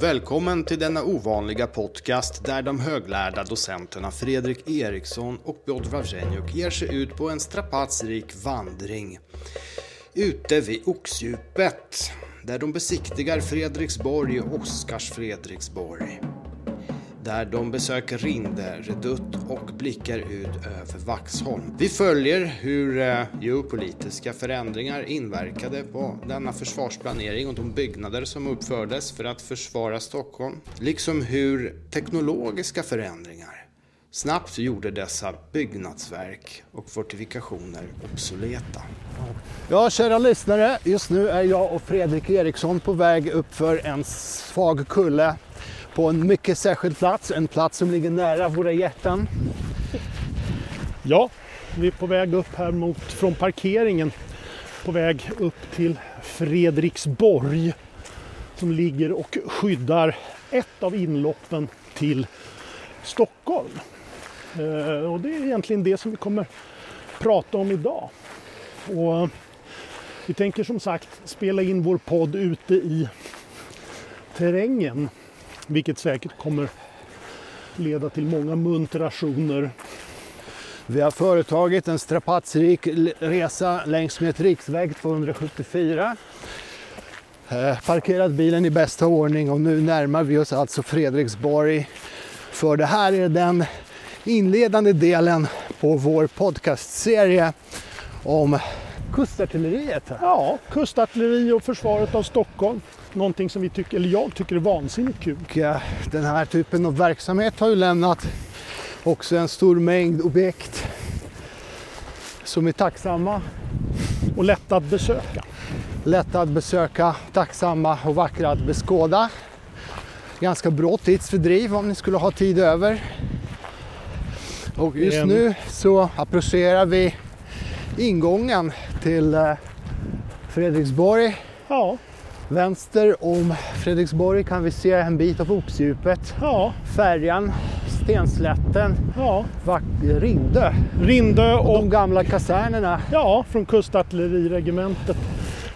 Välkommen till denna ovanliga podcast där de höglärda docenterna Fredrik Eriksson och Piotr Wawrzeniuk ger sig ut på en strapatsrik vandring ute vid Oxdjupet där de besiktigar Fredriksborg och Oskars Fredriksborg. Där de besöker Rinde, Redutt och blickar ut över Vaxholm. Vi följer hur eh, geopolitiska förändringar inverkade på denna försvarsplanering och de byggnader som uppfördes för att försvara Stockholm. Liksom hur teknologiska förändringar snabbt gjorde dessa byggnadsverk och fortifikationer obsoleta. Ja, kära lyssnare. Just nu är jag och Fredrik Eriksson på väg upp för en svag kulle på en mycket särskild plats. En plats som ligger nära våra hjärtan. Ja, vi är på väg upp här mot, från parkeringen på väg upp till Fredriksborg som ligger och skyddar ett av inloppen till Stockholm. Eh, och det är egentligen det som vi kommer prata om idag. Och eh, vi tänker som sagt spela in vår podd ute i terrängen vilket säkert kommer leda till många muntrationer. Vi har företagit en strapatsrik resa längs med ett riksväg 274. Eh, parkerat bilen i bästa ordning och nu närmar vi oss alltså Fredriksborg. För det här är den inledande delen på vår podcastserie om kustartilleriet. Ja, kustartilleri och försvaret av Stockholm någonting som vi tycker, eller jag tycker är vansinnigt kul. Den här typen av verksamhet har ju lämnat också en stor mängd objekt som är tacksamma. Och lätta att besöka. Lätta att besöka, tacksamma och vackra att beskåda. Ganska bra tidsfördriv om ni skulle ha tid över. Och just nu så approcherar vi ingången till eh, Fredriksborg. Ja. Vänster om Fredriksborg kan vi se en bit av Oxdjupet. Ja. Färjan, Stenslätten, ja. Rindö. Rindö och, och de gamla kasernerna. Ja, från kustartilleriregementet.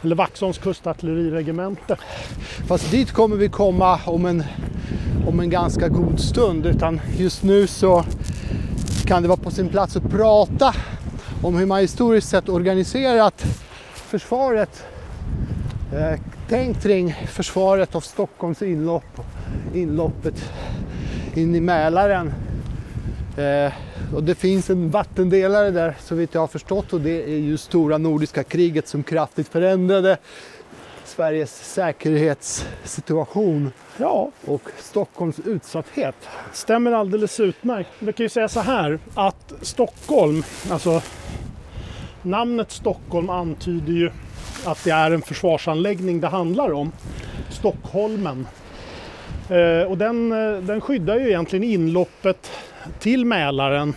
Eller Vaxholms kustartilleriregemente. Fast dit kommer vi komma om en, om en ganska god stund. Utan just nu så kan det vara på sin plats att prata om hur man historiskt sett organiserat försvaret eh, tänkt kring försvaret av Stockholms inlopp, inloppet in i Mälaren. Eh, och det finns en vattendelare där så vitt jag har förstått och det är ju stora nordiska kriget som kraftigt förändrade Sveriges säkerhetssituation ja. och Stockholms utsatthet. Stämmer alldeles utmärkt. Vi kan ju säga så här att Stockholm, alltså namnet Stockholm antyder ju att det är en försvarsanläggning det handlar om. Stockholmen. Eh, och den, eh, den skyddar ju egentligen inloppet till Mälaren.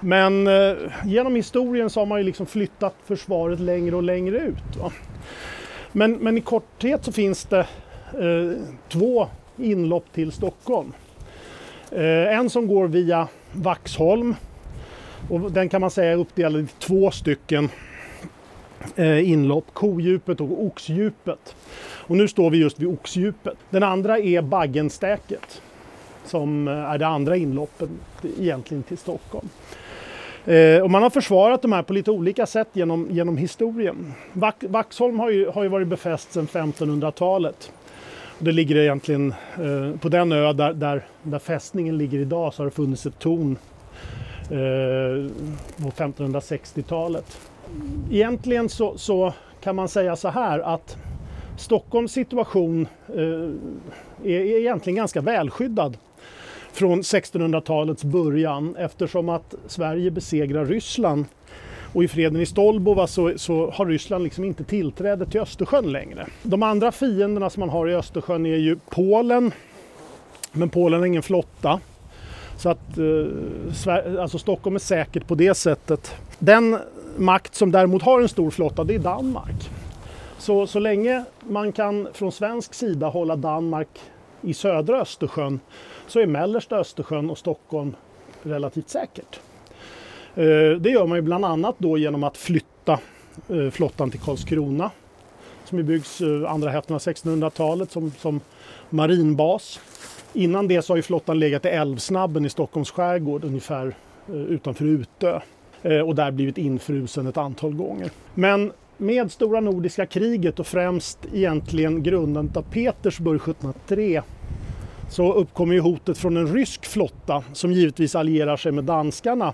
Men eh, genom historien så har man ju liksom flyttat försvaret längre och längre ut. Va? Men, men i korthet så finns det Eh, två inlopp till Stockholm. Eh, en som går via Vaxholm och den kan man säga är uppdelad i två stycken eh, inlopp, kodjupet och oxdjupet. Och nu står vi just vid oxdjupet. Den andra är Baggenstäket som är det andra inloppet egentligen till Stockholm. Eh, och man har försvarat de här på lite olika sätt genom, genom historien. Vaxholm har ju, har ju varit befäst sedan 1500-talet. Det ligger egentligen eh, på den ö där, där, där fästningen ligger idag så har det funnits ett torn eh, på 1560-talet egentligen så, så, kan man säga så här att Stockholms situation eh, är, är egentligen ganska välskyddad från 1600-talets början eftersom att Sverige besegrar Ryssland och i freden i Stolbova så, så, har Ryssland liksom inte tillträde till Östersjön längre. De andra fienderna som man har i Östersjön är ju Polen, men Polen har ingen flotta. Så att eh, alltså Stockholm är säkert på det sättet. Den makt som däremot har en stor flotta det är Danmark. Så, så länge man kan från svensk sida hålla Danmark i södra Östersjön så är mellersta Östersjön och Stockholm relativt säkert. Eh, det gör man ju bland annat då genom att flytta eh, flottan till Karlskrona som byggs eh, andra hälften av 1600-talet som, som marinbas. Innan det så har ju flottan legat i Älvsnabben i Stockholms skärgård ungefär eh, utanför Utö eh, och där blivit infrusen ett antal gånger. Men med stora nordiska kriget och främst egentligen grundandet av Petersburg 1703 så uppkommer ju hotet från en rysk flotta som givetvis allierar sig med danskarna.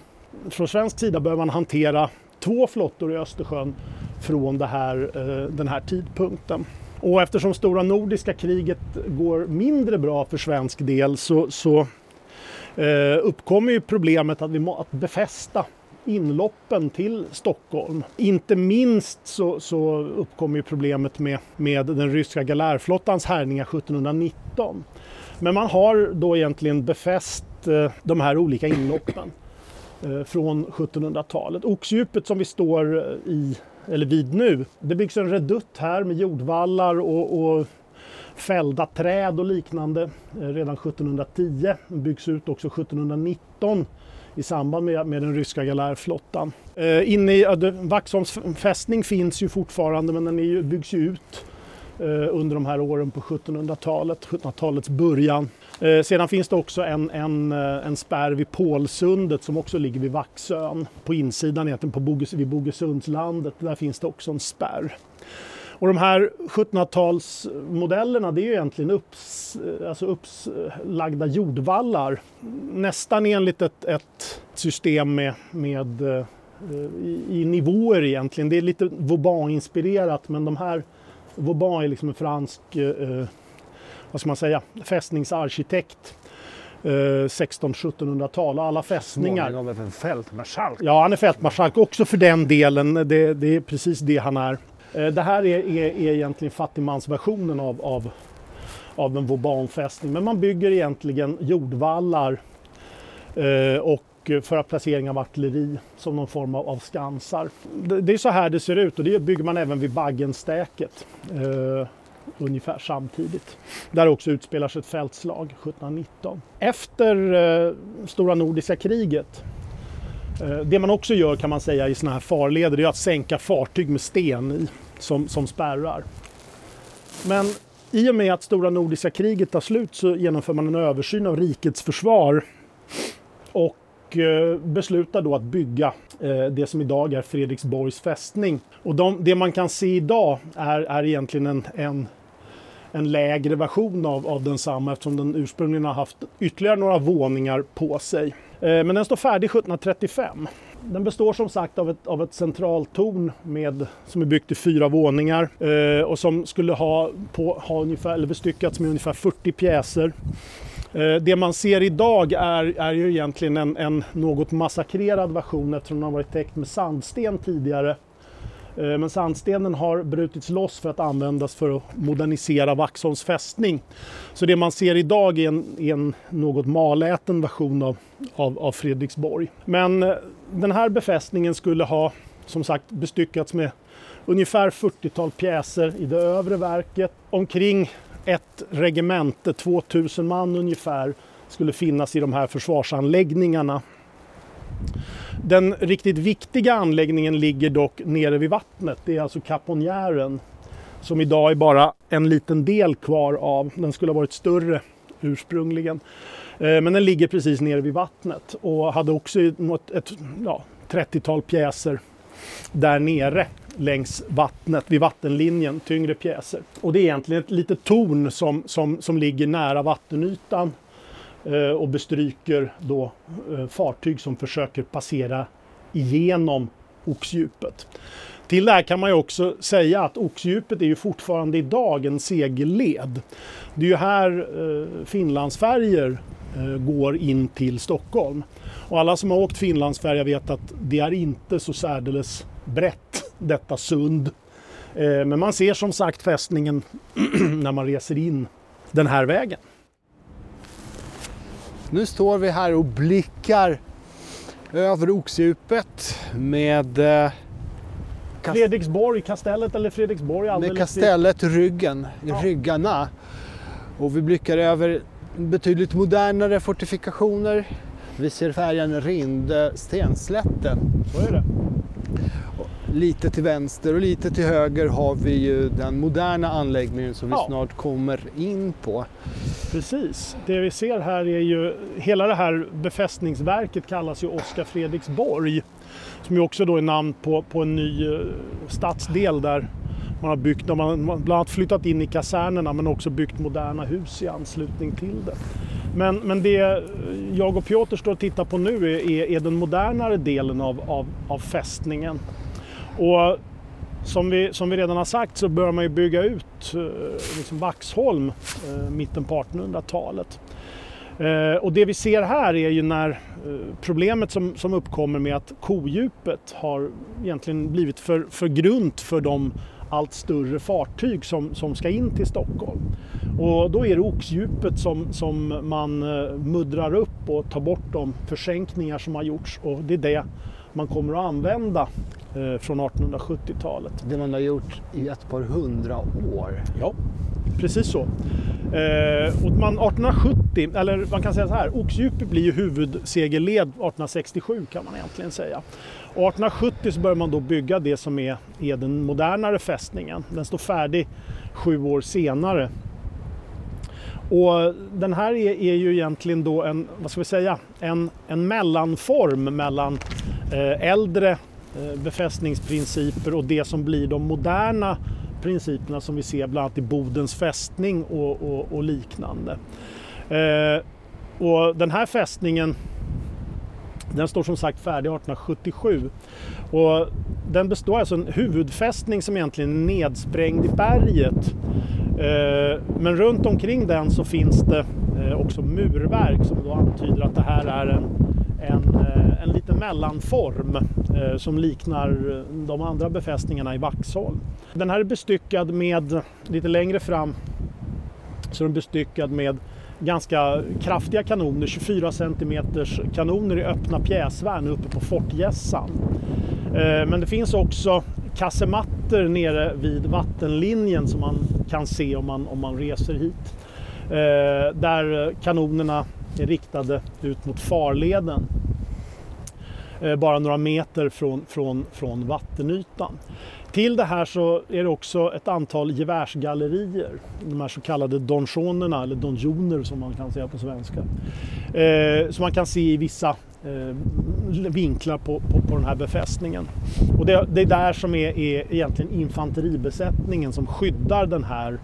Från svensk sida behöver man hantera två flottor i Östersjön från här, eh, den här tidpunkten. Och eftersom stora nordiska kriget går mindre bra för svensk del så, så eh, uppkommer ju problemet att, vi må, att befästa inloppen till Stockholm. Inte minst så, så uppkommer ju problemet med, med den ryska galärflottans härjningar 1719. Men man har då egentligen befäst eh, de här olika inloppen Eh, från 1700-talet. Oxdjupet som vi står eh, i, eller vid nu, det byggs en redutt här med jordvallar och, och fällda träd och liknande eh, redan 1710. Den byggs ut också 1719 i samband med, med den ryska galärflottan. Eh, inne i Vaxholms fästning finns ju fortfarande men den är ju, byggs ju ut Eh, under de här åren på 1700-talet, 1700-talets början. Eh, sedan finns det också en, en, eh, en spärr vid Pålsundet som också ligger vid Vaxön. På insidan egentligen på Bogus, vid Bogesundslandet, där finns det också en spärr. Och de här 1700-talsmodellerna det är ju egentligen upps, eh, alltså uppslagda jordvallar. Nästan enligt ett, ett system med, med eh, i, i, nivåer egentligen. Det är lite Vauban-inspirerat men de här Vauban är liksom en fransk, eh, vad ska man säga, fästningsarkitekt. Eh, 1600-1700-tal alla fästningar. Småningom en fältmarskalk. Ja, han är fältmarskalk också för den delen. Det, det är precis det han är. Eh, det här är, är, är egentligen fattigmansversionen av, av, av en Vauban-fästning. Men man bygger egentligen jordvallar eh, och för placering av artilleri som någon form av, skansar. Det, är så här det ser ut och det bygger man även vid Baggenstäket eh, ungefär samtidigt. Där också utspelar sig ett fältslag 1719. Efter eh, Stora Nordiska kriget eh, det man också gör kan man säga i sådana här farleder är att sänka fartyg med sten i, som, som spärrar. Men i och med att Stora Nordiska kriget tar slut så genomför man en översyn av rikets försvar och och beslutar då att bygga eh, det som idag är Fredriksborgs fästning. Och de, det man kan se idag är, är egentligen en, en, en lägre version av, av densamma eftersom den ursprungligen har haft ytterligare några våningar på sig. Eh, men den står färdig 1735. Den består som sagt av ett, av ett centraltorn med, som är byggt i fyra våningar eh, och som skulle ha, på, ha ungefär, eller bestyckats med ungefär 40 pjäser. Eh, det man ser idag är, är ju egentligen en, en något massakrerad version eftersom den har varit täckt med sandsten tidigare. Eh, men sandstenen har brutits loss för att användas för att modernisera Vaxholms fästning. Så det man ser idag är en, en något maläten version av, av, av Fredriksborg. Men eh, den här befästningen skulle ha som sagt bestyckats med ungefär 40-tal pjäser i det övre verket. Omkring ett regemente, 2000 man ungefär, skulle finnas i de här försvarsanläggningarna. Den riktigt viktiga anläggningen ligger dock nere vid vattnet. Det är alltså Caponjären. som idag är bara en liten del kvar av. Den skulle ha varit större ursprungligen. Eh, men den ligger precis nere vid vattnet och hade också ett, ett ja, 30-tal pjäser där nere längs vattnet, vid vattenlinjen, tyngre pjäser. Och det är egentligen ett litet torn som, som, som ligger nära vattenytan Eh, och bestryker då eh, fartyg som försöker passera igenom oxdjupet. Till det här kan man ju också säga att oxdjupet är ju fortfarande idag en segelled. Det är ju här eh, eh, går in till Stockholm. Och alla som har åkt Finlandsfärja vet att det är inte så särdeles brett detta sund. Eh, men man ser som sagt fästningen när man reser in den här vägen. Nu står vi här och blickar över Oxdjupet med eh, Fredriksborg, kastellet eller Fredriksborg. Med kastellet ryggen, ja. ryggarna. Och vi blickar över betydligt modernare fortifikationer. Vi ser färjan Rinde Stenslätten. Så är det. Lite till vänster och lite till höger har vi ju den moderna anläggningen som vi Ja. snart kommer in på. Precis. Det vi ser här är ju, hela det här befästningsverket kallas ju Oskar Fredriksborg. Som ju också då är namn på, på en ny eh, stadsdel där man har byggt, där man bland annat flyttat in i kasernerna men också byggt moderna hus i anslutning till det. Men, men det eh, jag och Piotr står och tittar på nu är, är, är den modernare delen av, av, av fästningen. Och som vi, som vi redan har sagt så bör man ju bygga ut eh, liksom Vaxholm eh, mitten på 1800-talet. Eh, och det vi ser här är ju när problemet som, som uppkommer med att kodjupet har egentligen blivit för, för grunt för de allt större fartyg som, som ska in till Stockholm. Och då är det oxdjupet som, som man muddrar upp och tar bort de försänkningar som har gjorts och det är det man kommer att använda eh, från 1870-talet. Det man har gjort i ett par hundra år. Ja, precis så. Eh, och man 1870, eller man kan säga så här, oxdjupet blir ju huvudsegelled 1867 kan man egentligen säga. Och 1870 så börjar man då bygga det som är, är den modernare fästningen. Den står färdig sju år senare. Och den här är, är ju egentligen då en, vad ska vi säga, en, en mellanform mellan Eh, äldre eh, befästningsprinciper och det som blir de moderna principerna som vi ser bland annat i Bodens fästning och, och, och liknande. Eh, och den här fästningen den står som sagt färdig 1877 och den består alltså av en huvudfästning som egentligen är nedsprängd i berget. Eh, men runt omkring den så finns det eh, också murverk som då antyder att det här är en, en, eh, en liten mellanform eh, som liknar eh, de andra befästningarna i Vaxholm. Den här är bestyckad med, lite längre fram, så är den bestyckad med ganska kraftiga kanoner, 24 cm kanoner i öppna pjäsvärn uppe på fortgässan. Men det finns också kassematter nere vid vattenlinjen som man kan se om man, om man reser hit. Där kanonerna är riktade ut mot farleden. Eh, bara några meter från, från, från vattenytan. Till det här så är det också ett antal gevärsgallerier. De här så kallade donjonerna, eller donjoner som man kan säga på svenska. Eh, som man kan se i vissa eh, vinklar på, på, på den här befästningen. Och det, det är där som är, är egentligen infanteribesättningen som skyddar den här, eh,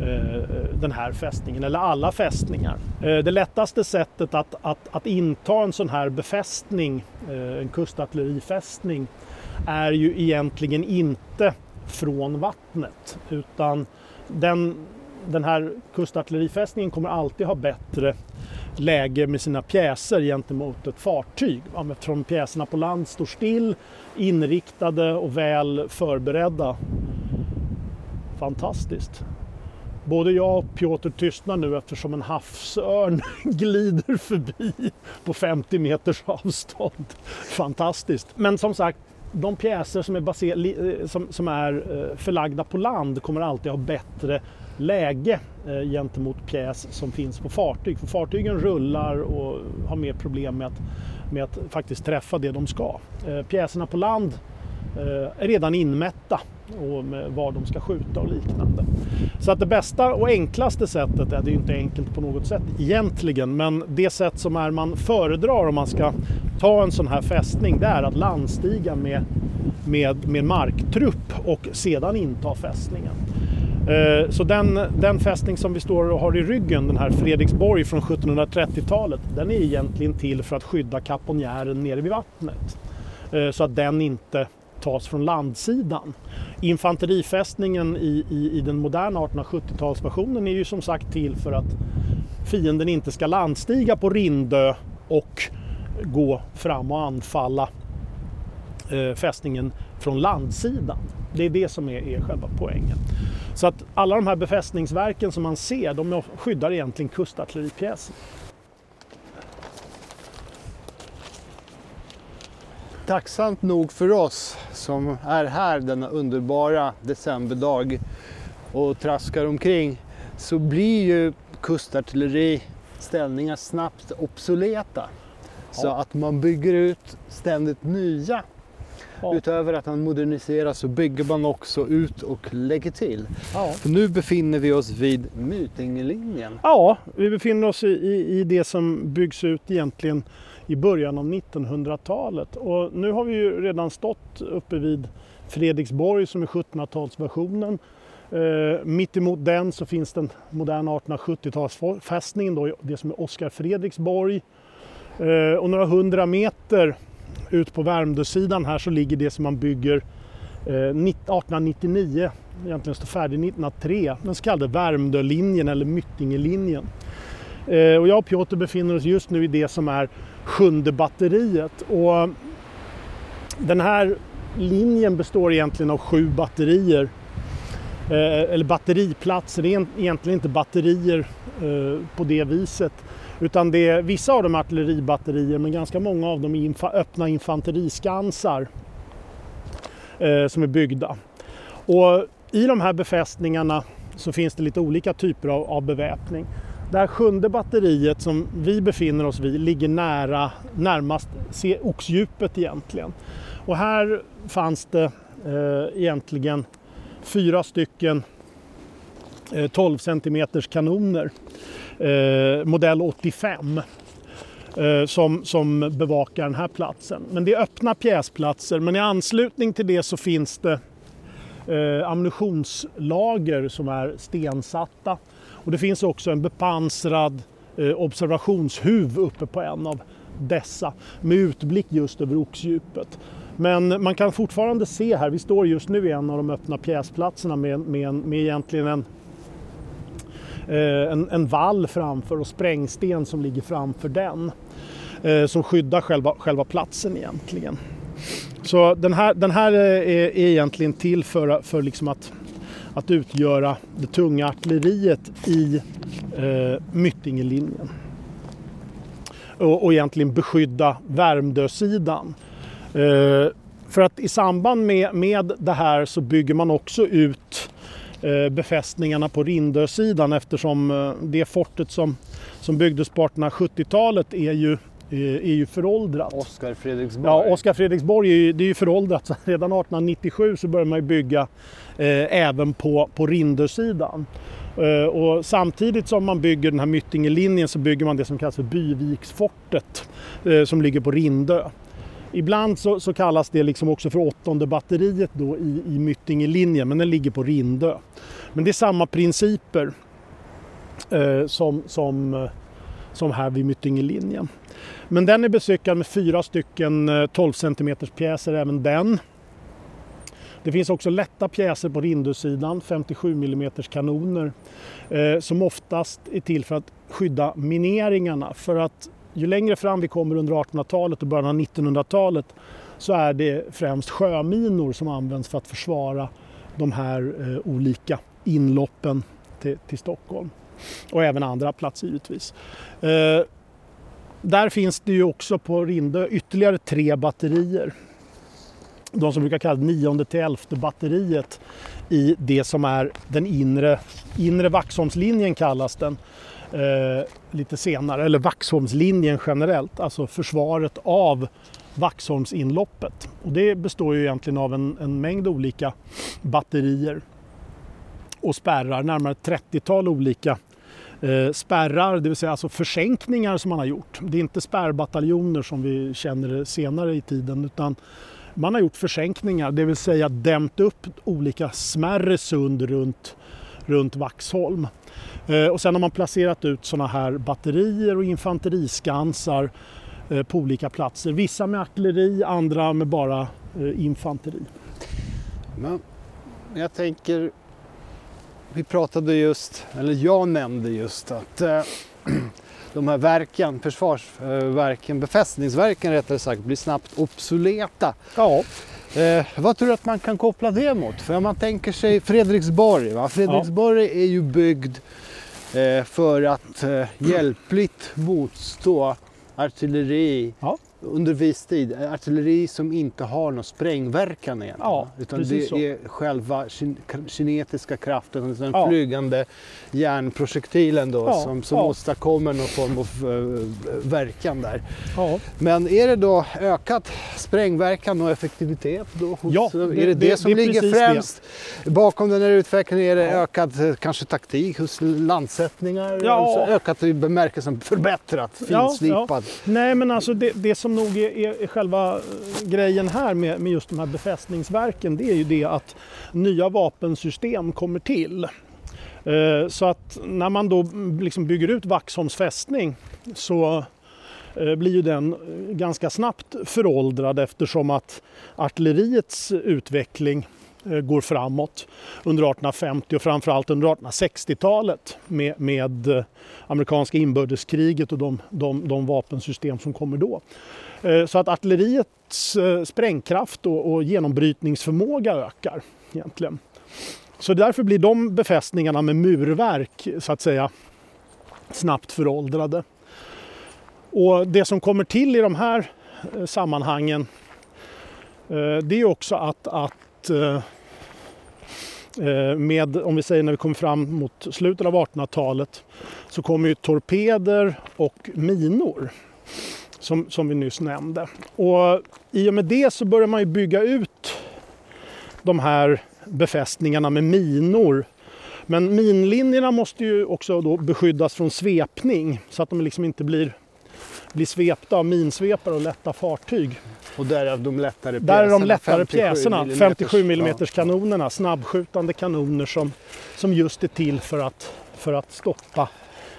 Eh, den här fästningen, eller alla fästningar. Eh, det lättaste sättet att, att, att inta en sån här befästning, eh, en kustartillerifästning, är ju egentligen inte från vattnet utan den, den här kustartillerifästningen kommer alltid ha bättre läge med sina pjäser gentemot ett fartyg. Eftersom pjäserna på land står still, inriktade och väl förberedda. Fantastiskt. Både jag och Piotr tystnar nu eftersom en havsörn glider förbi på 50 meters avstånd. Fantastiskt. Men som sagt, de pjäser som är, baser, eh, som, som är eh, förlagda på land kommer alltid ha bättre läge eh, gentemot pjäs som finns på fartyg. För fartygen rullar och har mer problem med att, med att faktiskt träffa det de ska. Pjäserna på land är redan inmätta och med var de ska skjuta och liknande. Så att det bästa och enklaste sättet, är det är ju inte enkelt på något sätt egentligen, men det sätt som är man föredrar om man ska ta en sån här fästning, det är att landstiga med, med, med marktrupp och sedan inta fästningen. Eh, så den, den fästning som vi står och har i ryggen, den här Fredriksborg från 1730-talet, den är egentligen till för att skydda kaponjären nere vid vattnet. Eh, så att den inte tas från landsidan. Infanterifästningen i, i, i den moderna 1870-talsversionen är ju som sagt till för att fienden inte ska landstiga på Rindö och gå fram och anfalla eh, fästningen från landsidan. Det är det som är, är själva poängen. Så att alla de här befästningsverken som man ser, de skyddar egentligen kustartilleripjäser. Tacksamt nog för oss som är här denna underbara decemberdag och traskar omkring så blir ju kustartilleriställningar snabbt obsoleta. Så Ja. att man bygger ut ständigt nya. Ja. Utöver att man moderniserar så bygger man också ut och lägger till. Ja. Nu befinner vi oss vid Mytingelinjen. Ja, vi befinner oss i, i, i det som byggs ut egentligen i början av 1900-talet. Och nu har vi ju redan stått uppe vid Fredriksborg som är 1700-talsversionen. Eh, mitt emot den så finns den moderna 1870-talsfästningen, då, det som är Oskar Fredriksborg. Eh, och några hundra meter ut på Värmdösidan här så ligger det som man bygger eh, 1899, egentligen står färdig 1903, den så kallade Värmdölinjen eller Myttingelinjen. Eh, och jag och Piotr befinner oss just nu i det som är sjunde batteriet. Och den här linjen består egentligen av sju batterier. Eh, eller batteriplatser, det är egentligen inte batterier eh, på det viset. Utan det är, vissa av dem är artilleribatterier men ganska många av dem är infa öppna infanteriskansar eh, som är byggda. Och i de här befästningarna så finns det lite olika typer av, av beväpning. Det här sjunde batteriet som vi befinner oss vid ligger nära, närmast se oxdjupet egentligen. Och här fanns det eh, egentligen fyra stycken eh, 12 cm kanoner, eh, modell 85, eh, som, som bevakar den här platsen. Men det är öppna pjäsplatser, men i anslutning till det så finns det eh, ammunitionslager som är stensatta. Och det finns också en bepansrad eh, observationshuv uppe på en av dessa med utblick just över oxdjupet. Men man kan fortfarande se här, vi står just nu i en av de öppna pjäsplatserna med, med, med egentligen en, eh, en, en vall framför och sprängsten som ligger framför den. Eh, som skyddar själva, själva platsen egentligen. Så den här, den här är, är egentligen till för, för liksom att, att utgöra det tunga artilleriet i eh, Myttingelinjen. Och, och egentligen beskydda Värmdösidan. Eh, för att i samband med, med det här så bygger man också ut eh, befästningarna på Rindösidan eftersom eh, det fortet som, som byggdes på 1870-talet är ju, är, är ju föråldrat. Oskar Fredriksborg. Ja, Oskar Fredriksborg är ju, det är ju föråldrat. Så redan 1897 så började man ju bygga eh, även på, på Rindösidan. Eh, och samtidigt som man bygger den här Myttingelinjen så bygger man det som kallas för Byviksfortet eh, som ligger på Rindö. Ibland så, så, kallas det liksom också för åttonde batteriet då i, i Myttingelinjen men den ligger på Rindö. Men det är samma principer eh, som, som, som här vid Myttingelinjen. Men den är bestyckad med fyra stycken eh, 12 cm pjäser även den. Det finns också lätta pjäser på Rindusidan, 57 mm kanoner, eh, som oftast är till för att skydda mineringarna. För att ju längre fram vi kommer under 1800-talet och början av 1900-talet så är det främst sjöminor som används för att försvara de här eh, olika inloppen till, till, Stockholm. Och även andra platser givetvis. Eh, där finns det ju också på Rindö ytterligare tre batterier. De som brukar kallas nionde till elfte batteriet i det som är den inre, inre Vaxholmslinjen kallas den eh, lite senare, eller Vaxholmslinjen generellt, alltså försvaret av Vaxholmsinloppet. Och det består ju egentligen av en, en mängd olika batterier och spärrar, närmare 30-tal olika Eh, spärrar, det vill säga alltså försänkningar som man har gjort. Det är inte spärrbataljoner som vi känner senare i tiden utan man har gjort försänkningar, det vill säga dämt upp olika smärre sund runt, runt Vaxholm. Eh, och sen har man placerat ut sådana här batterier och infanteriskansar eh, på olika platser. Vissa med artilleri, andra med bara infanteri. Men jag tänker, vi pratade just, eller jag nämnde just att eh, de här verken, försvarsverken, befästningsverken rättare sagt, blir snabbt obsoleta. Ja. Eh, vad tror du att man kan koppla det mot? För om man tänker sig Fredriksborg, va? Fredriksborg ja. är ju byggd eh, för att eh, hjälpligt motstå artilleri, ja. Under viss tid, artilleri som inte har någon sprängverkan egentligen. Ja, utan det så. är själva kin- kinetiska kraften, den Ja. flygande järnprojektilen då, Ja, som, som ja. åstadkommer någon form av eh, verkan där. Ja. Men är det då ökat sprängverkan och effektivitet då? Hos, Ja, är det- det det, det- som det ligger precis det. främst bakom den här utvecklingen? Är det ökad eh, kanske taktik hos landsättningar? Ja. Alltså ökat i bemärkelsen förbättrat, Ja, finslipad? Nej men alltså det, det som nog är, är, är själva eh, grejen här med, med just de här befästningsverken det är ju det att nya vapensystem kommer till. Eh, så att när man då mm, liksom bygger ut Vaxholms fästning så eh, blir ju den ganska snabbt föråldrad eftersom att artilleriets utveckling Eh, går framåt under 1850 och framförallt under 1860-talet med, med eh, amerikanska inbördeskriget och de, de, de vapensystem som kommer då. Eh, så att artilleriets sprängkraft och, och genombrytningsförmåga ökar egentligen. Så därför blir de befästningarna med murverk så att säga snabbt föråldrade. Och det som kommer till i de här sammanhangen det är också att, att att eh, eh, med, om vi säger när vi kommer fram mot slutet av 1800-talet så kommer ju torpeder och minor som, som vi nyss nämnde. Och i och med det så börjar man ju bygga ut de här befästningarna med minor. Men minlinjerna måste ju också då beskyddas från svepning så att de liksom inte blir, blir svepta av minsvepare och lätta fartyg. Och därav de lättare Där är de pjäserna, lättare 57 pjäserna, millimeters. 57 Ja. mm kanonerna, snabbskjutande kanoner som, som just är till för att, för att stoppa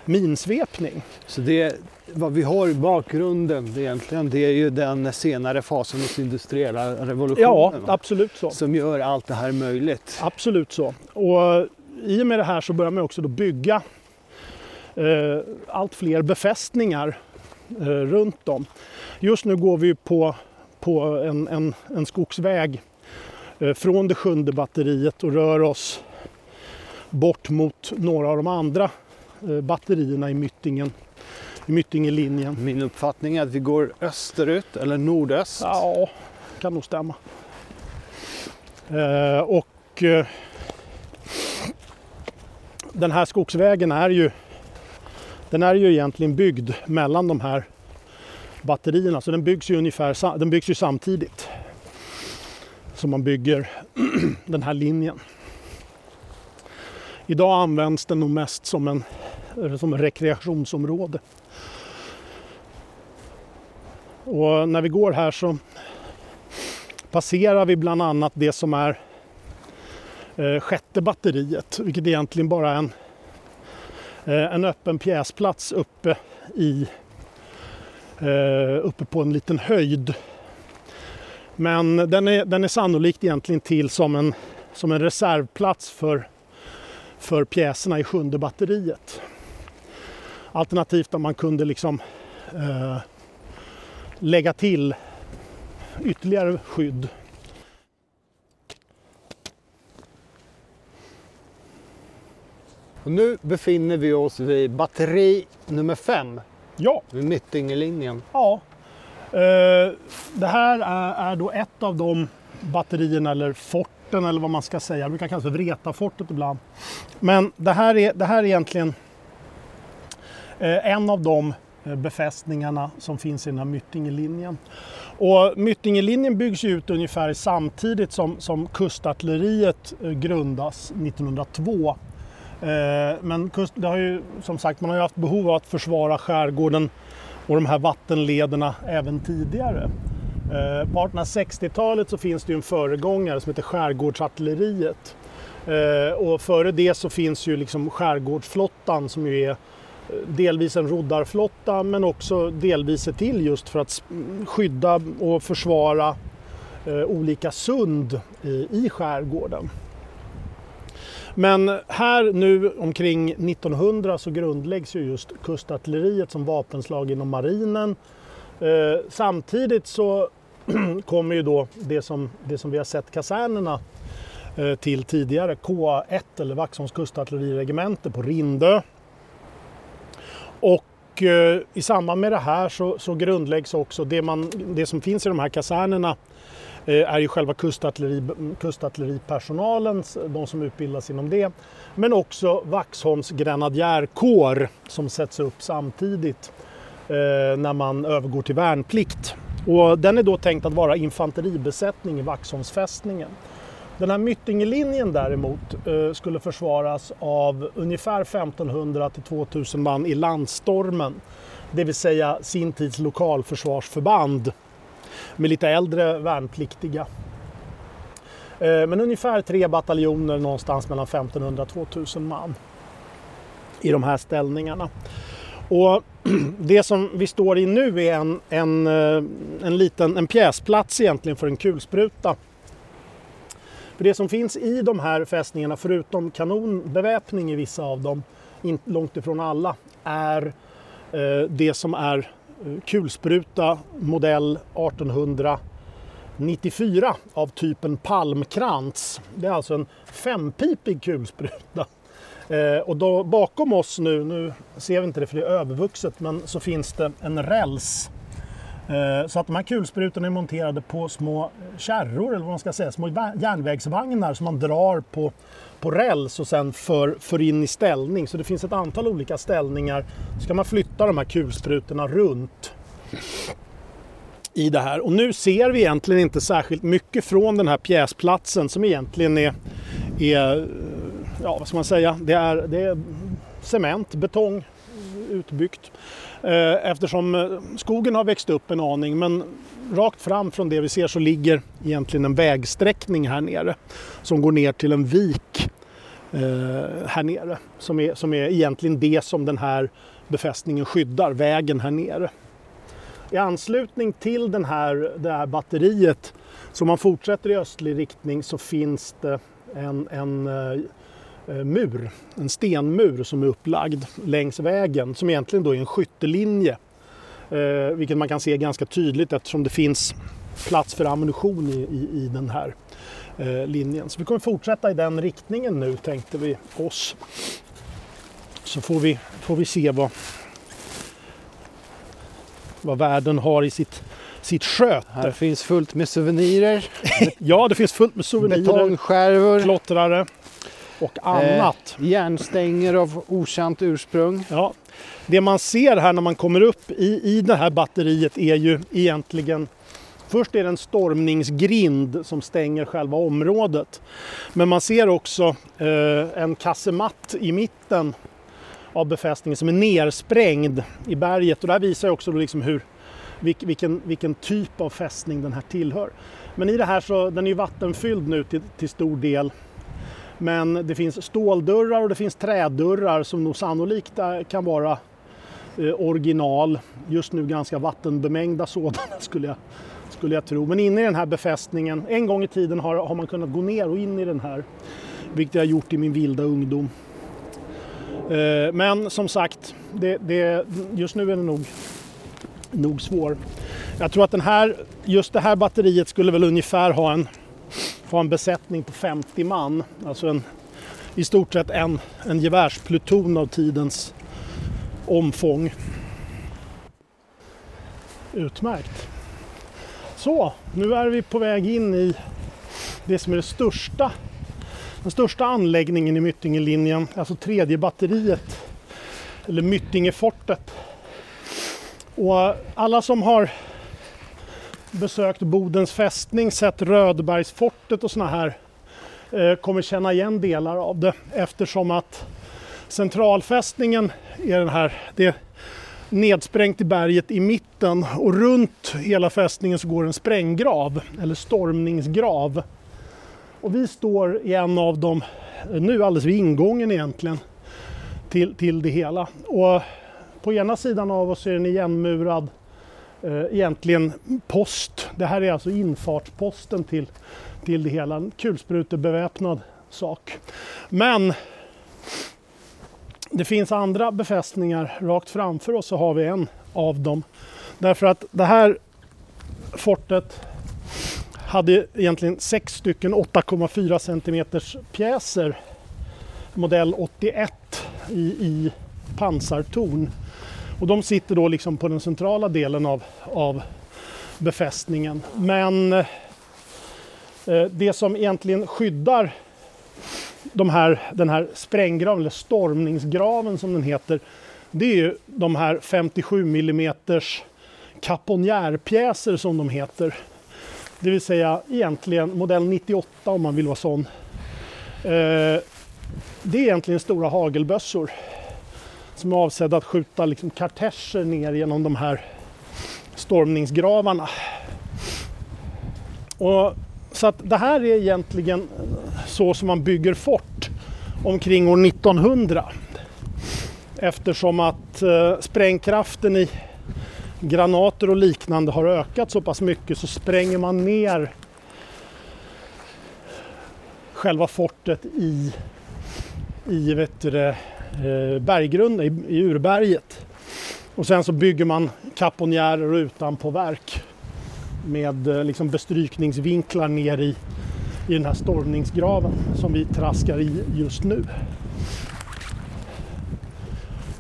minsvepning. Så det, vad vi har i bakgrunden egentligen, det är ju den senare fasen hos industriella revolutionen. Ja, absolut så. Som gör allt det här möjligt. Absolut så. Och i och med det här så börjar man också då bygga eh, allt fler befästningar eh, runt om. Just nu går vi på, på en, en, en skogsväg eh, från det sjunde batteriet och rör oss bort mot några av de andra eh, batterierna i Myttingen, i Myttingelinjen. Min uppfattning är att vi går österut eller nordöst. Ja, kan nog stämma. Eh, och den här skogsvägen är ju den är ju egentligen byggd mellan de här batterierna. Så den byggs ju, ungefär, den byggs ju samtidigt som man bygger den här linjen. Idag används den nog mest som en som rekreationsområde. Och när vi går här så passerar vi bland annat det som är eh, sjätte batteriet, vilket egentligen bara är en, eh, en öppen pjäsplats uppe, i, Eh, uppe på en liten höjd. Men den är, den är sannolikt egentligen till som en, som en reservplats för, för pjäserna i sjunde batteriet. Alternativt om man kunde liksom eh, lägga till ytterligare skydd. Och nu befinner vi oss vid batteri nummer fem Ja, vid Myttingelinjen. ja. Eh, det här är, då ett av de batterierna eller forten eller vad man ska säga. Det brukar kallas för Vretafortet ibland. Men det här är, det här är egentligen eh, en av de eh, befästningarna som finns i den här Myttingelinjen. Och Myttingelinjen byggs ut ungefär samtidigt som, som kustartilleriet eh, grundas 1902. Eh, men kust, det har ju, som sagt, man har ju haft behov av att försvara skärgården och de här vattenlederna även tidigare. Eh, på 1860-talet så finns det ju en föregångare som heter Skärgårdsartilleriet. Eh, och före det så finns ju liksom Skärgårdsflottan som ju är delvis en roddarflotta men också delvis är till just för att skydda och försvara olika sund i skärgården. Men här nu omkring 1900 så grundläggs ju just kustartilleriet som vapenslag inom marinen. Eh, samtidigt så kommer ju då det som, det som vi har sett kasernerna eh, till tidigare, KA1 eller Vaxholms kustartilleriregemente på Rindö. Och eh, i samband med det här så, så grundläggs också det, man, det som finns i de här kasernerna Eh, är ju själva kustartilleri, kustartilleripersonalen, de som utbildas inom det. Men också Vaxholms grenadjärkår som sätts upp samtidigt eh, när man övergår till värnplikt. Och den är då tänkt att vara infanteribesättning i Vaxholmsfästningen. Den här Myttingelinjen däremot eh, skulle försvaras av ungefär 1500 till 2000 man i landstormen. Det vill säga sin tids lokalförsvarsförband med lite äldre värnpliktiga. Eh, men ungefär tre bataljoner någonstans mellan 1500 och 2000 man i de här ställningarna. Och det som vi står i nu är en, en, eh, en liten en pjäsplats egentligen för en kulspruta för det som finns i de här fästningarna, förutom kanonbeväpning i vissa av dem, långt ifrån alla, är eh, det som är Eh, kulspruta modell 1894 av typen palmkrans. Det är alltså en fempipig kulspruta. Eh, och då, bakom oss nu, nu ser vi inte det för det är övervuxet, men så finns det en räls Eh, Eh, så att de här kulsprutorna är monterade på små kärror, eller vad man ska säga, små järnvägsvagnar som man drar på, på räls och sen för, för in i ställning. Så det finns ett antal olika ställningar. Så kan man flytta de här kulsprutorna runt i det här. Och nu ser vi egentligen inte särskilt mycket från den här pjäsplatsen som egentligen är, är ja vad ska man säga, det är, det är cement, betong utbyggt. Eh, eftersom eh, skogen har växt upp en aning men rakt fram från det vi ser så ligger egentligen en vägsträckning här nere som går ner till en vik eh, här nere som är, som är egentligen det som den här befästningen skyddar, vägen här nere. I anslutning till den här, det här batteriet, så om man fortsätter i östlig riktning så finns det en, en Eh, mur, en stenmur som är upplagd längs vägen som egentligen då är en skyttelinje. Eh, vilket man kan se ganska tydligt eftersom det finns plats för ammunition i, i, i den här eh, linjen. Så vi kommer fortsätta i den riktningen nu tänkte vi oss. Så får vi, får vi se vad, vad världen har i sitt, sitt sköte. Här finns fullt med souvenirer. ja, det finns fullt med souvenirer. Betongskärvor. Klottrare och annat. Eh, järnstänger av okänt ursprung. Ja. Det man ser här när man kommer upp i, i det här batteriet är ju egentligen Först är det en stormningsgrind som stänger själva området. Men man ser också eh, en kasematt i mitten av befästningen som är nersprängd i berget. Och det här visar också liksom hur, vilken, vilken typ av fästning den här tillhör. Men i det här så, den är vattenfylld nu till, till stor del. Men det finns ståldörrar och det finns trädörrar som nog sannolikt kan vara eh, original. Just nu ganska vattenbemängda sådana skulle jag, skulle jag tro. Men inne i den här befästningen, en gång i tiden har, har man kunnat gå ner och in i den här. Vilket jag har gjort i min vilda ungdom. Eh, men som sagt, det, det, just nu är det nog, nog svår. Jag tror att den här, just det här batteriet skulle väl ungefär ha en ha en besättning på 50 man. Alltså en, i stort sett en, en gevärspluton av tidens omfång. Utmärkt. Så, nu är vi på väg in i det som är det största, den största anläggningen i Myttingelinjen, alltså tredje batteriet, eller Myttingefortet. Och alla som har besökt Bodens fästning, sett Rödbergsfortet och såna här eh, kommer känna igen delar av det eftersom att centralfästningen är den här, det är nedsprängt i berget i mitten och runt hela fästningen så går en spränggrav eller stormningsgrav. Och vi står i en av dem, nu alldeles vid ingången egentligen, till, till det hela. Och på ena sidan av oss är den igenmurad eh, Eh, egentligen post. Det här är alltså infartsposten till, till det hela. En kulsprutebeväpnad sak. Men det finns andra befästningar rakt framför oss så har vi en av dem. Därför att det här fortet hade egentligen sex stycken 8,4 cm pjäser modell 81 i, i pansartorn och de sitter då liksom på den centrala delen av, av befästningen. Men eh, det som egentligen skyddar de här, den här spränggraven, eller stormningsgraven som den heter, det är ju de här 57 mm kaponjärpjäser som de heter. Det vill säga egentligen modell 98 om man vill vara sån. Eh, det är egentligen stora hagelbössor som är avsedda att skjuta liksom kartescher ner genom de här stormningsgravarna. Och, så att det här är egentligen så som man bygger fort omkring år 1900. Eftersom att eh, sprängkraften i granater och liknande har ökat så pass mycket så spränger man ner själva fortet i, i vet du, Eh, berggrunden, i, urberget. Och sen så bygger man kaponjärer och utanpåverk med eh, liksom bestrykningsvinklar ner i, i den här stormningsgraven som vi traskar i just nu.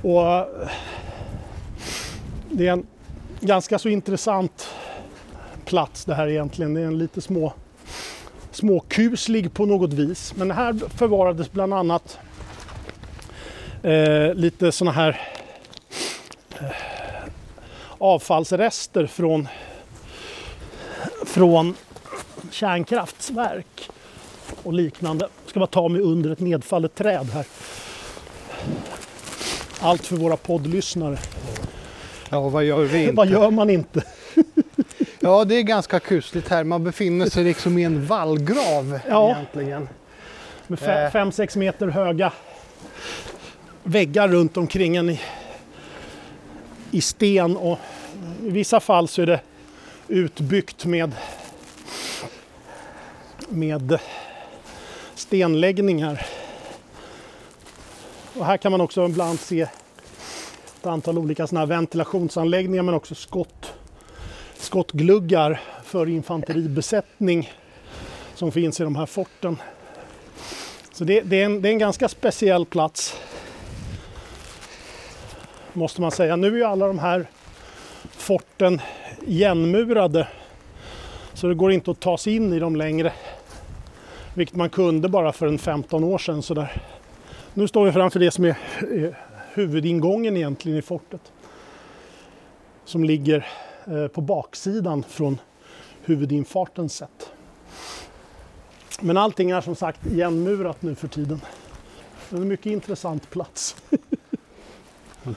Och eh, det är en ganska så intressant plats det här egentligen. Det är en lite små småkuslig på något vis. Men här förvarades bland annat eh, lite sådana här eh, avfallsrester från, från kärnkraftsverk och liknande. Jag ska bara ta mig under ett nedfallet träd här. Allt för våra poddlyssnare. Ja, vad gör vi inte? Vad gör man inte? Ja, det är ganska kusligt här. Man befinner sig liksom i en vallgrav Ja. egentligen. Med Eh. 5-6 meter höga väggar runt omkring en i, i sten och i vissa fall så är det utbyggt med, med stenläggningar. Och här kan man också ibland se ett antal olika såna här ventilationsanläggningar men också skott, skottgluggar för infanteribesättning som finns i de här forten. Så det, det, är en, det är en ganska speciell plats. Måste man säga. Nu är ju alla de här forten igenmurade. Så det går inte att ta sig in i dem längre. Vilket man kunde bara för en 15 år sedan. sådär. Nu står vi framför det som är huvudingången egentligen i fortet. Som ligger eh, på baksidan från huvudinfarten sett. Men allting är som sagt igenmurat nu för tiden. Det är en mycket intressant plats.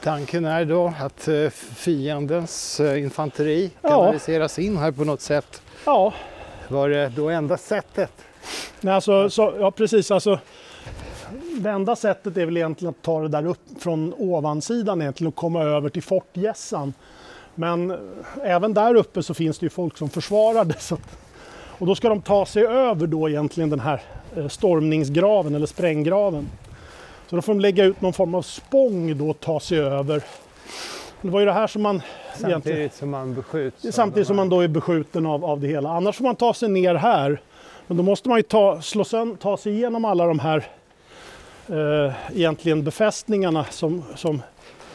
Tanken är då att eh, fiendens eh, infanteri Ja. kanaliseras in här på något sätt. Ja, Var det då enda sättet? nej, alltså, så, ja precis. Alltså, det enda sättet är väl egentligen att ta det där upp från ovansidan egentligen och komma över till fortgässan. Men eh, även där uppe så finns det ju folk som försvarar det. Så att, och då ska de ta sig över då egentligen den här stormningsgraven eller spränggraven. Så då får de lägga ut någon form av spång då och ta sig över. Det var ju det här som man. Samtidigt som man beskjuts. Samtidigt som man då är beskjuten av, av det hela. Annars får man ta sig ner här. Men då måste man ju ta, slå sönd, ta sig igenom alla de här eh, egentligen befästningarna som, som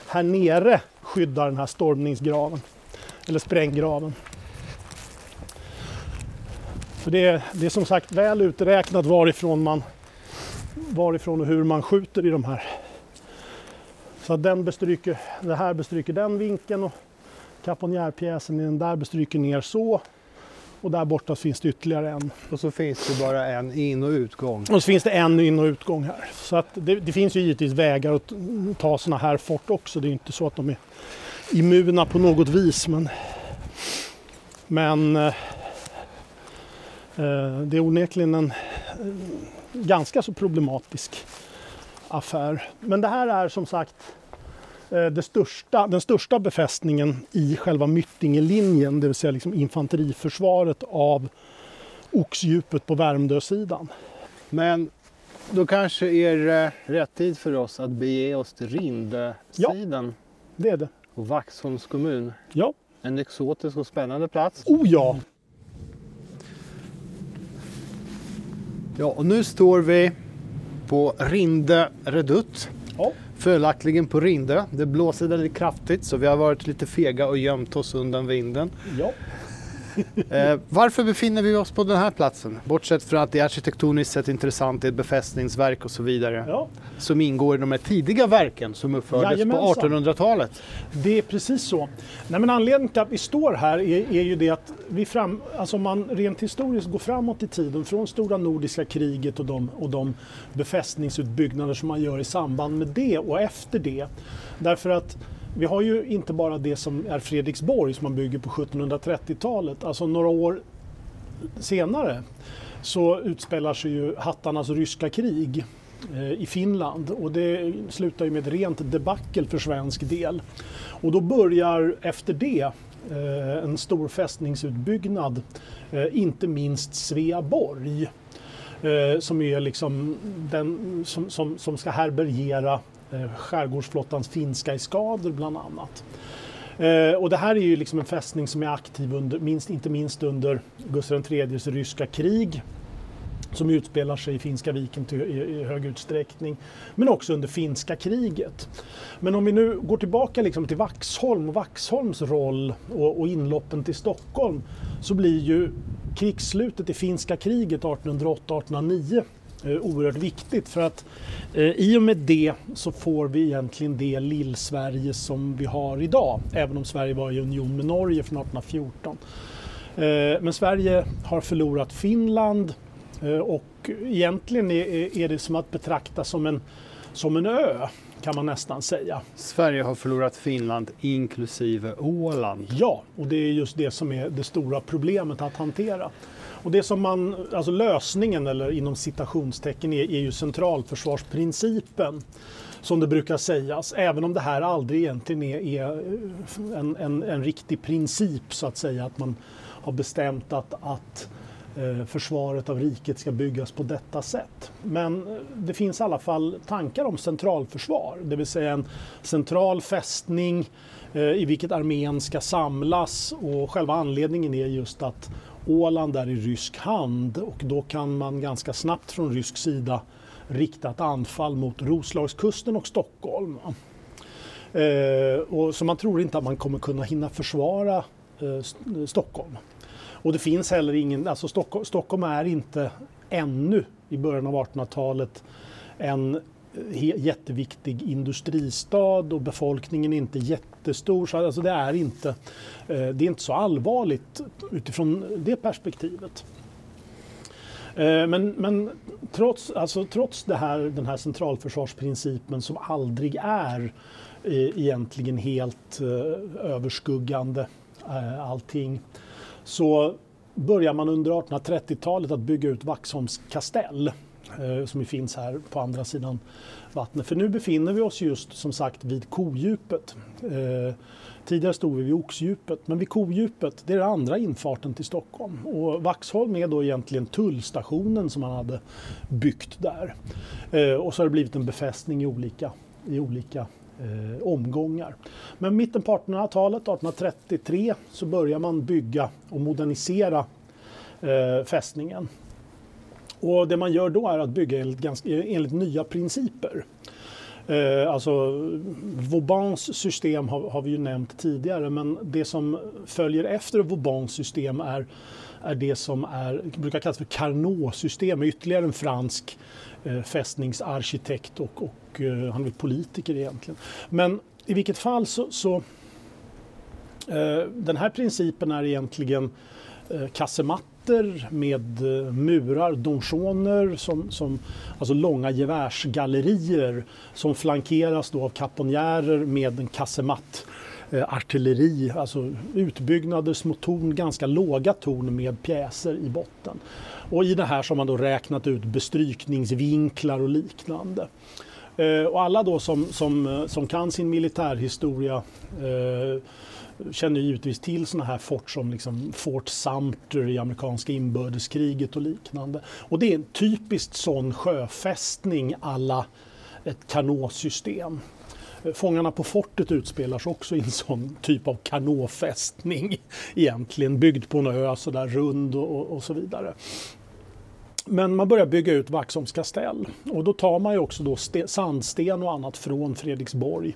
här nere skyddar den här stormningsgraven. Eller spränggraven. För det, det är som sagt väl uträknat varifrån, man, varifrån och hur man skjuter i de här. Så att den bestryker, det här bestryker den vinkeln och kaponjärpjäsen i den där bestryker ner så. Och där borta finns det ytterligare en. Och så finns det bara en in och utgång. Och så finns det en in och utgång här. Så att det, det finns ju givetvis vägar att ta sådana här fort också. Det är inte så att de är immuna på något vis. Men, men eh, eh, det är onekligen en ganska så problematisk affär. Men det här är som sagt eh, största, den största befästningen i själva Myttingelinjen, det vill säga liksom infanteriförsvaret av Oxdjupet på Värmdösidan. Men då kanske är det rätt tid för oss att bege oss till Rindesidan Det är det. och Vaxholms kommun. Ja. En exotisk och spännande plats. Oh ja! Ja, och nu står vi på Rinde redutt. ja. Följaktligen på Rindö. Det blåser väldigt kraftigt så vi har varit lite fega och gömt oss undan vinden. Ja. Eh, varför befinner vi oss på den här platsen? Bortsett från att det är arkitektoniskt sett intressant, det är ett befästningsverk och så vidare. ja, Som ingår i de här tidiga verken som uppfördes Jajamensan. på 1800-talet. det är precis så. Nej, men anledningen till att vi står här är, är ju det att vi fram, alltså om man rent historiskt går framåt i tiden från stora nordiska kriget och de, och de befästningsutbyggnader som man gör i samband med det och efter det. Därför att vi har ju inte bara det som är Fredriksborg som man bygger på 1730-talet, alltså några år senare så utspelar sig ju hattarnas ryska krig eh, i Finland och det slutar ju med ett rent debacle för svensk del. Och då börjar efter det eh, en stor fästningsutbyggnad, eh, inte minst Sveaborg som är liksom den som, som, som ska härbärgera Eh, skärgårdsflottans finska eskader bland annat. Eh, och det här är ju liksom en fästning som är aktiv under, minst, inte minst under Gustav IIIs ryska krig som utspelar sig i Finska viken till, i, i hög utsträckning, men också under finska kriget. Men om vi nu går tillbaka liksom till Vaxholm och Vaxholms roll och, och inloppen till Stockholm så blir ju krigsslutet i finska kriget 1808-1809 oerhört viktigt för att eh, i och med det så får vi egentligen det lill-Sverige som vi har idag, även om Sverige var i union med Norge från 1814. Eh, men Sverige har förlorat Finland eh, och egentligen är, är det som att betrakta som en, som en ö kan man nästan säga. Sverige har förlorat Finland inklusive Åland. Ja, och det är just det som är det stora problemet att hantera. Och det som man, alltså lösningen eller inom citationstecken är, är ju centralförsvarsprincipen som det brukar sägas, även om det här aldrig egentligen är, är eh, en, en, en riktig princip så att säga, att man har bestämt att, att eh, försvaret av riket ska byggas på detta sätt. Men eh, det finns i alla fall tankar om centralförsvar, det vill säga en central fästning eh, i vilket armén ska samlas och själva anledningen är just att Åland är i rysk hand och då kan man ganska snabbt från rysk sida rikta ett anfall mot Roslagskusten och Stockholm. Eh, och så man tror inte att man kommer kunna hinna försvara eh, Stockholm. Och det finns heller ingen, alltså Stockholm, Stockholm är inte ännu i början av 1800-talet en jätteviktig industristad och befolkningen är inte jättestor. Så alltså det, är inte, eh, det är inte så allvarligt utifrån det perspektivet. Eh, men, men trots, alltså, trots det här, den här centralförsvarsprincipen som aldrig är eh, egentligen helt överskuggande allting så börjar man under 1830-talet att bygga ut Vaxholms kastell Eh, som finns här på andra sidan vattnet. För nu befinner vi oss just som sagt vid kodjupet. Eh, tidigare stod vi vid Oxdjupet, men vid kodjupet det är den andra infarten till Stockholm. Och Vaxholm är då egentligen tullstationen som man hade byggt där. Eh, och så har det blivit en befästning i olika, i olika eh, omgångar. Men mitten på 1800-talet, 1833, så börjar man bygga och modernisera eh, fästningen. Och det man gör då är att bygga enligt, ganska, enligt nya principer. Eh, alltså Vauban's system har, har vi ju nämnt tidigare men det som följer efter Vauban's system är, är det som är, brukar kallas för Carnot-system, ytterligare en fransk eh, fästningsarkitekt och, och eh, han är politiker egentligen. Men i vilket fall så, så eh, den här principen är egentligen eh, kasematter med eh, murar, donjoner, som, som, alltså långa gevärsgallerier som flankeras då av kaponjärer med en kassematt eh, artilleri, alltså utbyggnader, små torn, ganska låga torn med pjäser i botten. Och i det här så har man då räknat ut bestrykningsvinklar och liknande. Eh, och alla då som, som, som kan sin militärhistoria eh, känner givetvis till sådana här fort som liksom Fort Sumter i amerikanska inbördeskriget och liknande. Och det är en typiskt sån sjöfästning alla ett kanåsystem. Fångarna på fortet utspelar sig också i en sån typ av kanåfästning egentligen, byggd på en ö sådär rund och, och, så vidare. Men man börjar bygga ut Vaxholms kastell och då tar man ju också då sandsten och annat från Fredriksborg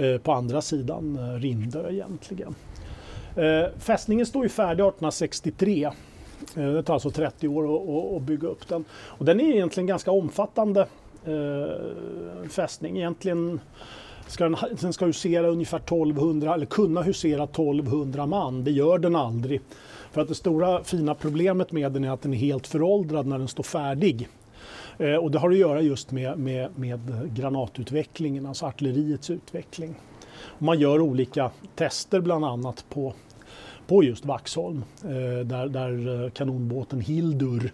Eh, på andra sidan eh, Rindö egentligen. Eh, fästningen står ju färdig 1863. Det tar alltså 30 år att bygga upp den. Och den är egentligen ganska omfattande fästning. Egentligen ska den, den ska husera ungefär 1200, eller kunna husera 1200 man. Det gör den aldrig. För att det stora fina problemet med den är att den är helt föråldrad när den står färdig. Eh, och det har att göra just med, med, med granatutvecklingen, alltså artilleriets utveckling. Och man gör olika tester bland annat på, på just Vaxholm eh, där, där eh, kanonbåten Hildur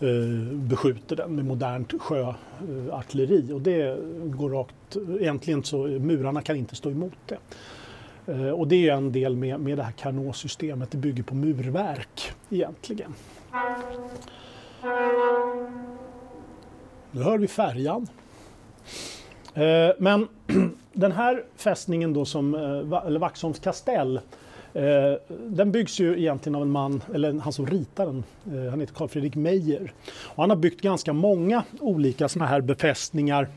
eh, beskjuter den med modernt sjöartilleri eh, och det går rakt, egentligen så murarna kan inte stå emot det. Och det är en del med, med det här Carnot-systemet, det bygger på murverk egentligen. Nu hör vi färjan. Eh, men den här fästningen då som, eh, eller Vaxholms kastell, eh, den byggs ju egentligen av en man, eller han som ritar den, han heter Carl Fredrik Meijer. Och han har byggt ganska många olika sådana här befästningar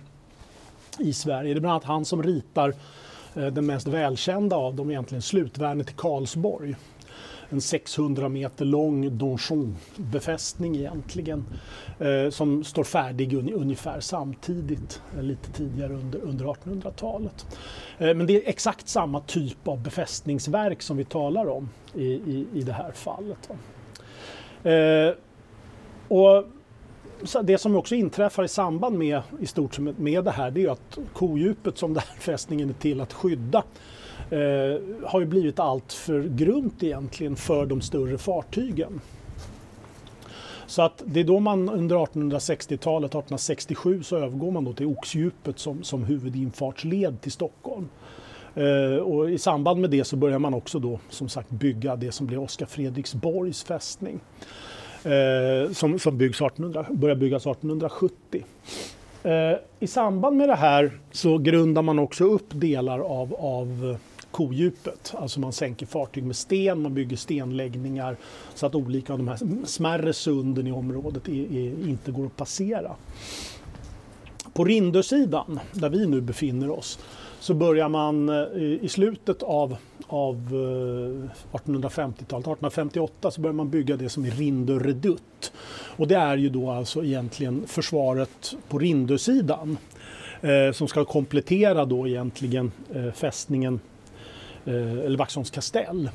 i Sverige. Det är bland annat han som ritar den mest välkända av dem egentligen slutvärnet i Karlsborg. En 600 meter lång donjonbefästning egentligen eh, som står färdig ungefär samtidigt, eh, lite tidigare under, under 1800-talet. Eh, men det är exakt samma typ av befästningsverk som vi talar om i, i, i det här fallet. Eh, och det som också inträffar i samband med, i stort med det här, det är att kodjupet som den här fästningen är till att skydda eh, har ju blivit allt för grunt egentligen för de större fartygen. Så att det är då man under 1860-talet, 1867, så övergår man då till oxdjupet som, som huvudinfartsled till Stockholm. Eh, och I samband med det så börjar man också då som sagt bygga det som blir Oskar Fredriksborgs fästning eh, som, som byggs 1800, börjar byggas 1870. Eh, I samband med det här så grundar man också upp delar av, av kodjupet. Alltså man sänker fartyg med sten, man bygger stenläggningar så att olika av de här smärre sunden i området är, är, inte går att passera. På Rindösidan, där vi nu befinner oss, så börjar man eh, i slutet av, av eh, 1850-talet, 1858, så börjar man bygga det som är Rindö redutt. Och det är ju då alltså egentligen försvaret på Rindösidan eh, som ska komplettera då egentligen eh, fästningen eller Vaxholms kastell.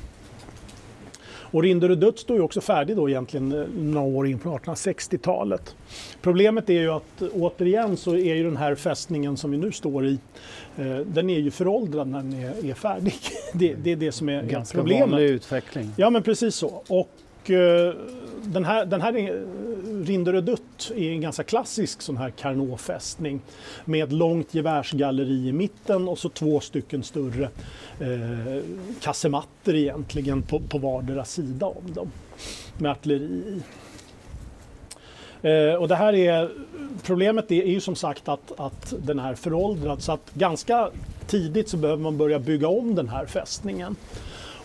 Och Rinderöd står ju också färdig då egentligen eh, några år in på 1860-talet. Problemet är ju att återigen så är ju den här fästningen som vi nu står i, eh, den är ju föråldrad när den är, är färdig. Det, det, är det som är Ganska problemet. vanlig utveckling. Ja men precis så. Och eh, den här, den här Rinderödutt är en ganska klassisk sån här Carnot-fästning med ett långt gevärsgalleri i mitten och så två stycken större eh, kassematter egentligen på, på vardera sida om dem med artilleri i. Eh, och det här är, problemet är, är ju som sagt att, att den är föråldrad så att ganska tidigt så behöver man börja bygga om den här fästningen.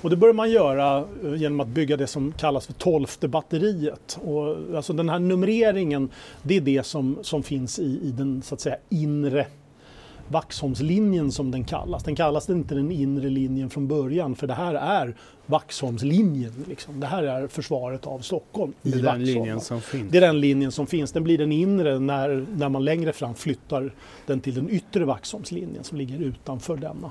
Och det börjar man göra eh, genom att bygga det som kallas för tolfte batteriet. Och alltså den här numreringen, det är det som, som finns i, i den så att säga inre Vaxholmslinjen som den kallas. Den kallas inte den inre linjen från början för det här är Vaxholmslinjen. Liksom. Det här är försvaret av Stockholm Det är den linjen som finns. Det är den linjen som finns. Den blir den inre när, när man längre fram flyttar den till den yttre Vaxholmslinjen som ligger utanför denna.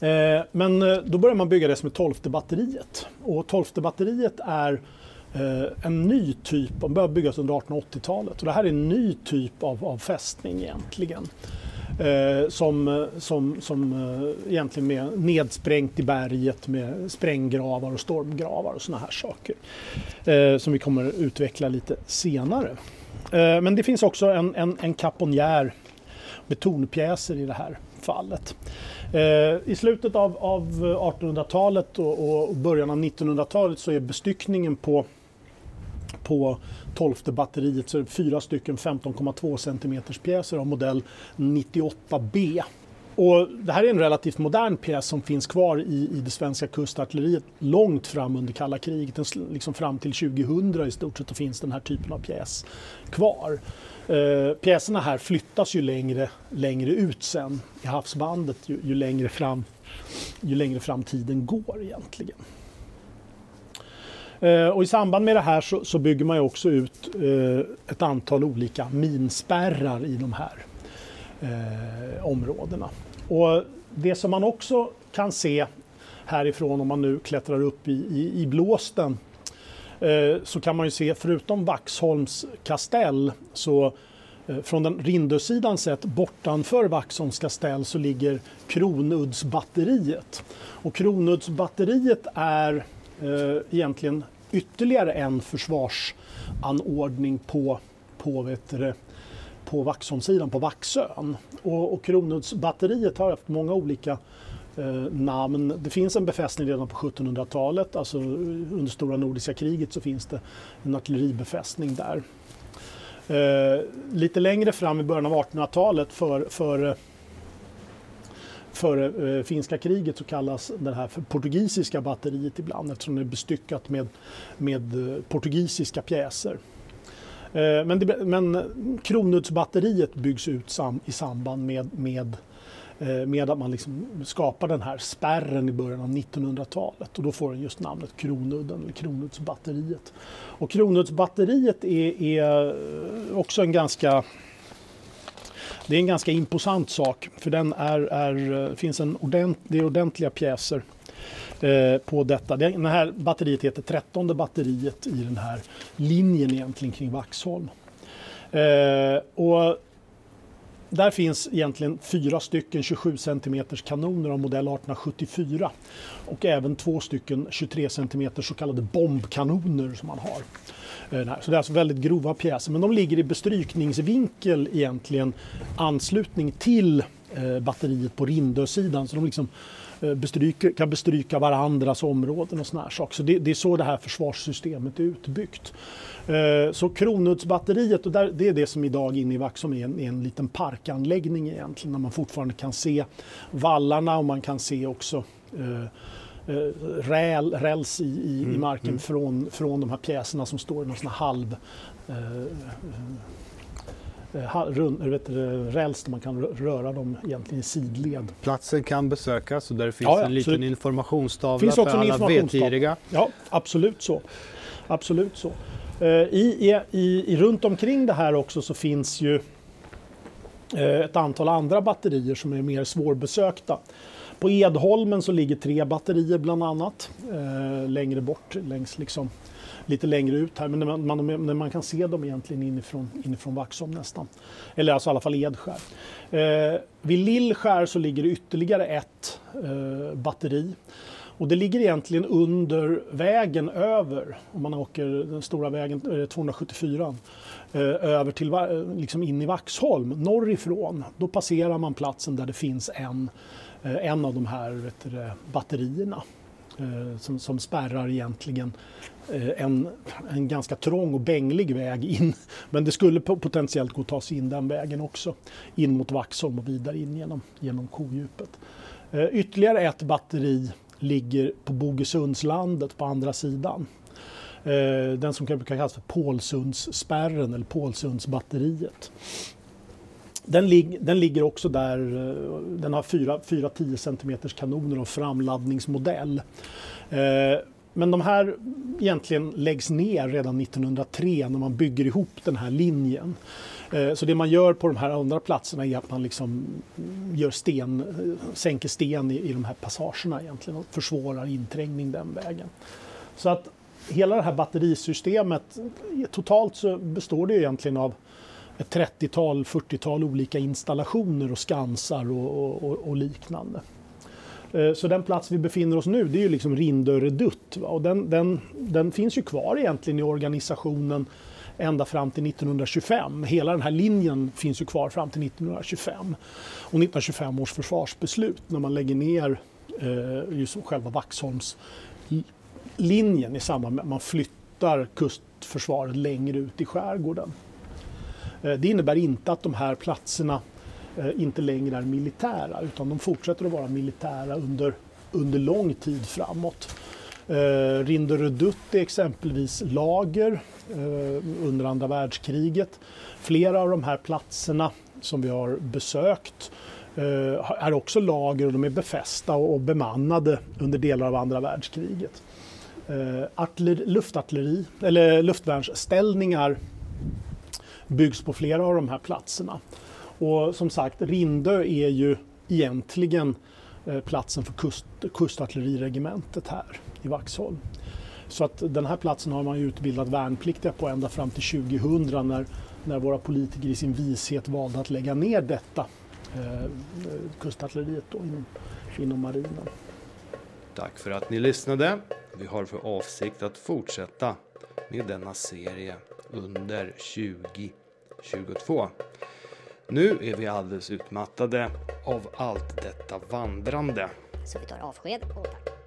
Eh, men eh, då börjar man bygga det som är tolfte batteriet. Och tolfte batteriet är eh, en ny typ, de började byggas under 1880-talet. Och det här är en ny typ av, av fästning egentligen. Eh, som, som, som eh, egentligen med nedsprängt i berget med spränggravar och stormgravar och sådana här saker. Eh, som vi kommer utveckla lite senare. men det finns också en, en, en kaponjär med tornpjäser i det här fallet. Eh, I slutet av, av 1800-talet och, och, början av 1900-talet så är bestyckningen på på 12 batteriet så är det fyra stycken 15,2 cm pjäser av modell 98B och det här är en relativt modern pjäs som finns kvar i, i det svenska kustartilleriet långt fram under kalla kriget. Den, liksom fram till 2000 i stort sett finns den här typen av pjäs kvar. Eh, pjäserna här flyttas ju längre, längre ut sen i havsbandet ju, ju, längre fram, ju längre fram tiden går egentligen. Eh, och I samband med det här så, så bygger man ju också ut eh, ett antal olika minspärrar i de här eh, områdena. Och det som man också kan se härifrån om man nu klättrar upp i, i, i blåsten eh, så kan man ju se förutom Vaxholms kastell så eh, från den Rindösidan sett bortanför Vaxholms kastell så ligger Kronuddsbatteriet. Och Kronuddsbatteriet är eh, egentligen ytterligare en försvarsanordning på, på vet du, på Vaxholmssidan, på Vaxön. Och, och Kronuddsbatteriet har haft många olika eh, namn. Det finns en befästning redan på 1700-talet, alltså under stora nordiska kriget så finns det en artilleribefästning där. Eh, lite längre fram i början av 1800-talet för, för eh, före eh, finska kriget så kallas det här för portugisiska batteriet ibland eftersom det är bestyckat med, med eh, portugisiska pjäser. Eh, men, det, men Kronuddsbatteriet byggs ut sam, i samband med, med, eh, med att man liksom skapar den här spärren i början av 1900-talet och då får den just namnet Kronudden eller Kronuddsbatteriet. Och Kronuddsbatteriet är, är också en ganska det är en ganska imposant sak för den är, är, eh, finns en ordent, det är ordentliga pjäser Eh, på detta. Det här batteriet heter 13 batteriet i den här linjen egentligen kring Vaxholm. Eh, och där finns egentligen fyra stycken 27 cm kanoner av modell 1874 och även två stycken 23 cm så kallade bombkanoner som man har. Eh, så det är alltså väldigt grova pjäser men de ligger i bestrykningsvinkel egentligen anslutning till eh, batteriet på Rindösidan så de liksom bestryker, kan bestryka varandras områden och såna här saker. Så det, det, är så det här försvarssystemet är utbyggt. Eh, så Kronuddsbatteriet, och där, det är det som idag inne i Vaxholm är en, är en liten parkanläggning egentligen, där man fortfarande kan se vallarna och man kan se också eh, eh räl, räls i, i, mm, i marken mm. Från, från de här pjäserna som står i någon sån halv eh, Eh, räls där man kan röra dem egentligen i sidled. Platsen kan besökas och där finns ja, en liten informationstavla finns också för alla vetgiriga. Ja, absolut så. Absolut så. Eh, I, i, i, runt omkring det här också så finns ju eh, ett antal andra batterier som är mer svårbesökta. På Edholmen så ligger tre batterier bland annat längre bort längs liksom lite längre ut här, men man, man, man kan se dem egentligen inifrån, inifrån Vaxholm nästan. Eller alltså i alla fall Edskär. Eh, vid Lillskär så ligger det ytterligare ett eh, batteri. Och det ligger egentligen under vägen över, om man åker den stora vägen, eh, 274, eh, över till, eh, liksom in i Vaxholm, norrifrån. Då passerar man platsen där det finns en, eh, en av de här du, batterierna som, som spärrar egentligen Eh, en, en ganska trång och bänglig väg in. Men det skulle potentiellt gå att ta sig in den vägen också. In mot Vaxholm och vidare in genom, genom kodjupet. Eh, ytterligare ett batteri ligger på Bogesundslandet på andra sidan. Eh, den som kan kallas för Pålsundsspärren eller Pålsundsbatteriet. Den, lig, den, ligger också där, den har 4-10 cm kanoner och framladdningsmodell. Men de här egentligen läggs ner redan 1903 när man bygger ihop den här linjen. Eh, så det man gör på de här andra platserna är att man liksom gör sten, eh, sänker sten i, i de här passagerna egentligen och försvårar inträngning den vägen. Så att hela det här batterisystemet, totalt så består det egentligen av ett 30-tal, 40-tal olika installationer och skansar och, och, och liknande. Eh, så den plats vi befinner oss nu det är ju liksom Rindöredutt Och den, den, den finns ju kvar egentligen i organisationen ända fram till 1925. Hela den här linjen finns ju kvar fram till 1925. Och 1925 års försvarsbeslut när man lägger ner eh, just själva Vaxholmslinjen i samband med att man flyttar kustförsvaret längre ut i skärgården. Eh, det innebär inte att de här platserna Eh, inte längre är militära utan de fortsätter att vara militära under, under lång tid framåt. Eh, Rinderödutt är exempelvis lager eh, under andra världskriget. Flera av de här platserna som vi har besökt eh, är också lager och de är befästa och bemannade under delar av andra världskriget. Eh, Artilleri, luftartilleri, eller luftvärnsställningar byggs på flera av de här platserna. Och som sagt, Rindö är ju egentligen eh, platsen för kust, kustartilleriregementet här i Vaxholm. Så att den här platsen har man ju utbildat värnpliktiga på ända fram till 2000 när, när våra politiker i sin vishet valde att lägga ner detta eh, kustartilleriet då inom, inom marinen. Tack för att ni lyssnade. Vi har för avsikt att fortsätta med denna serie under 2022. Nu är vi alldeles utmattade av allt detta vandrande. Så vi tar avsked och tack.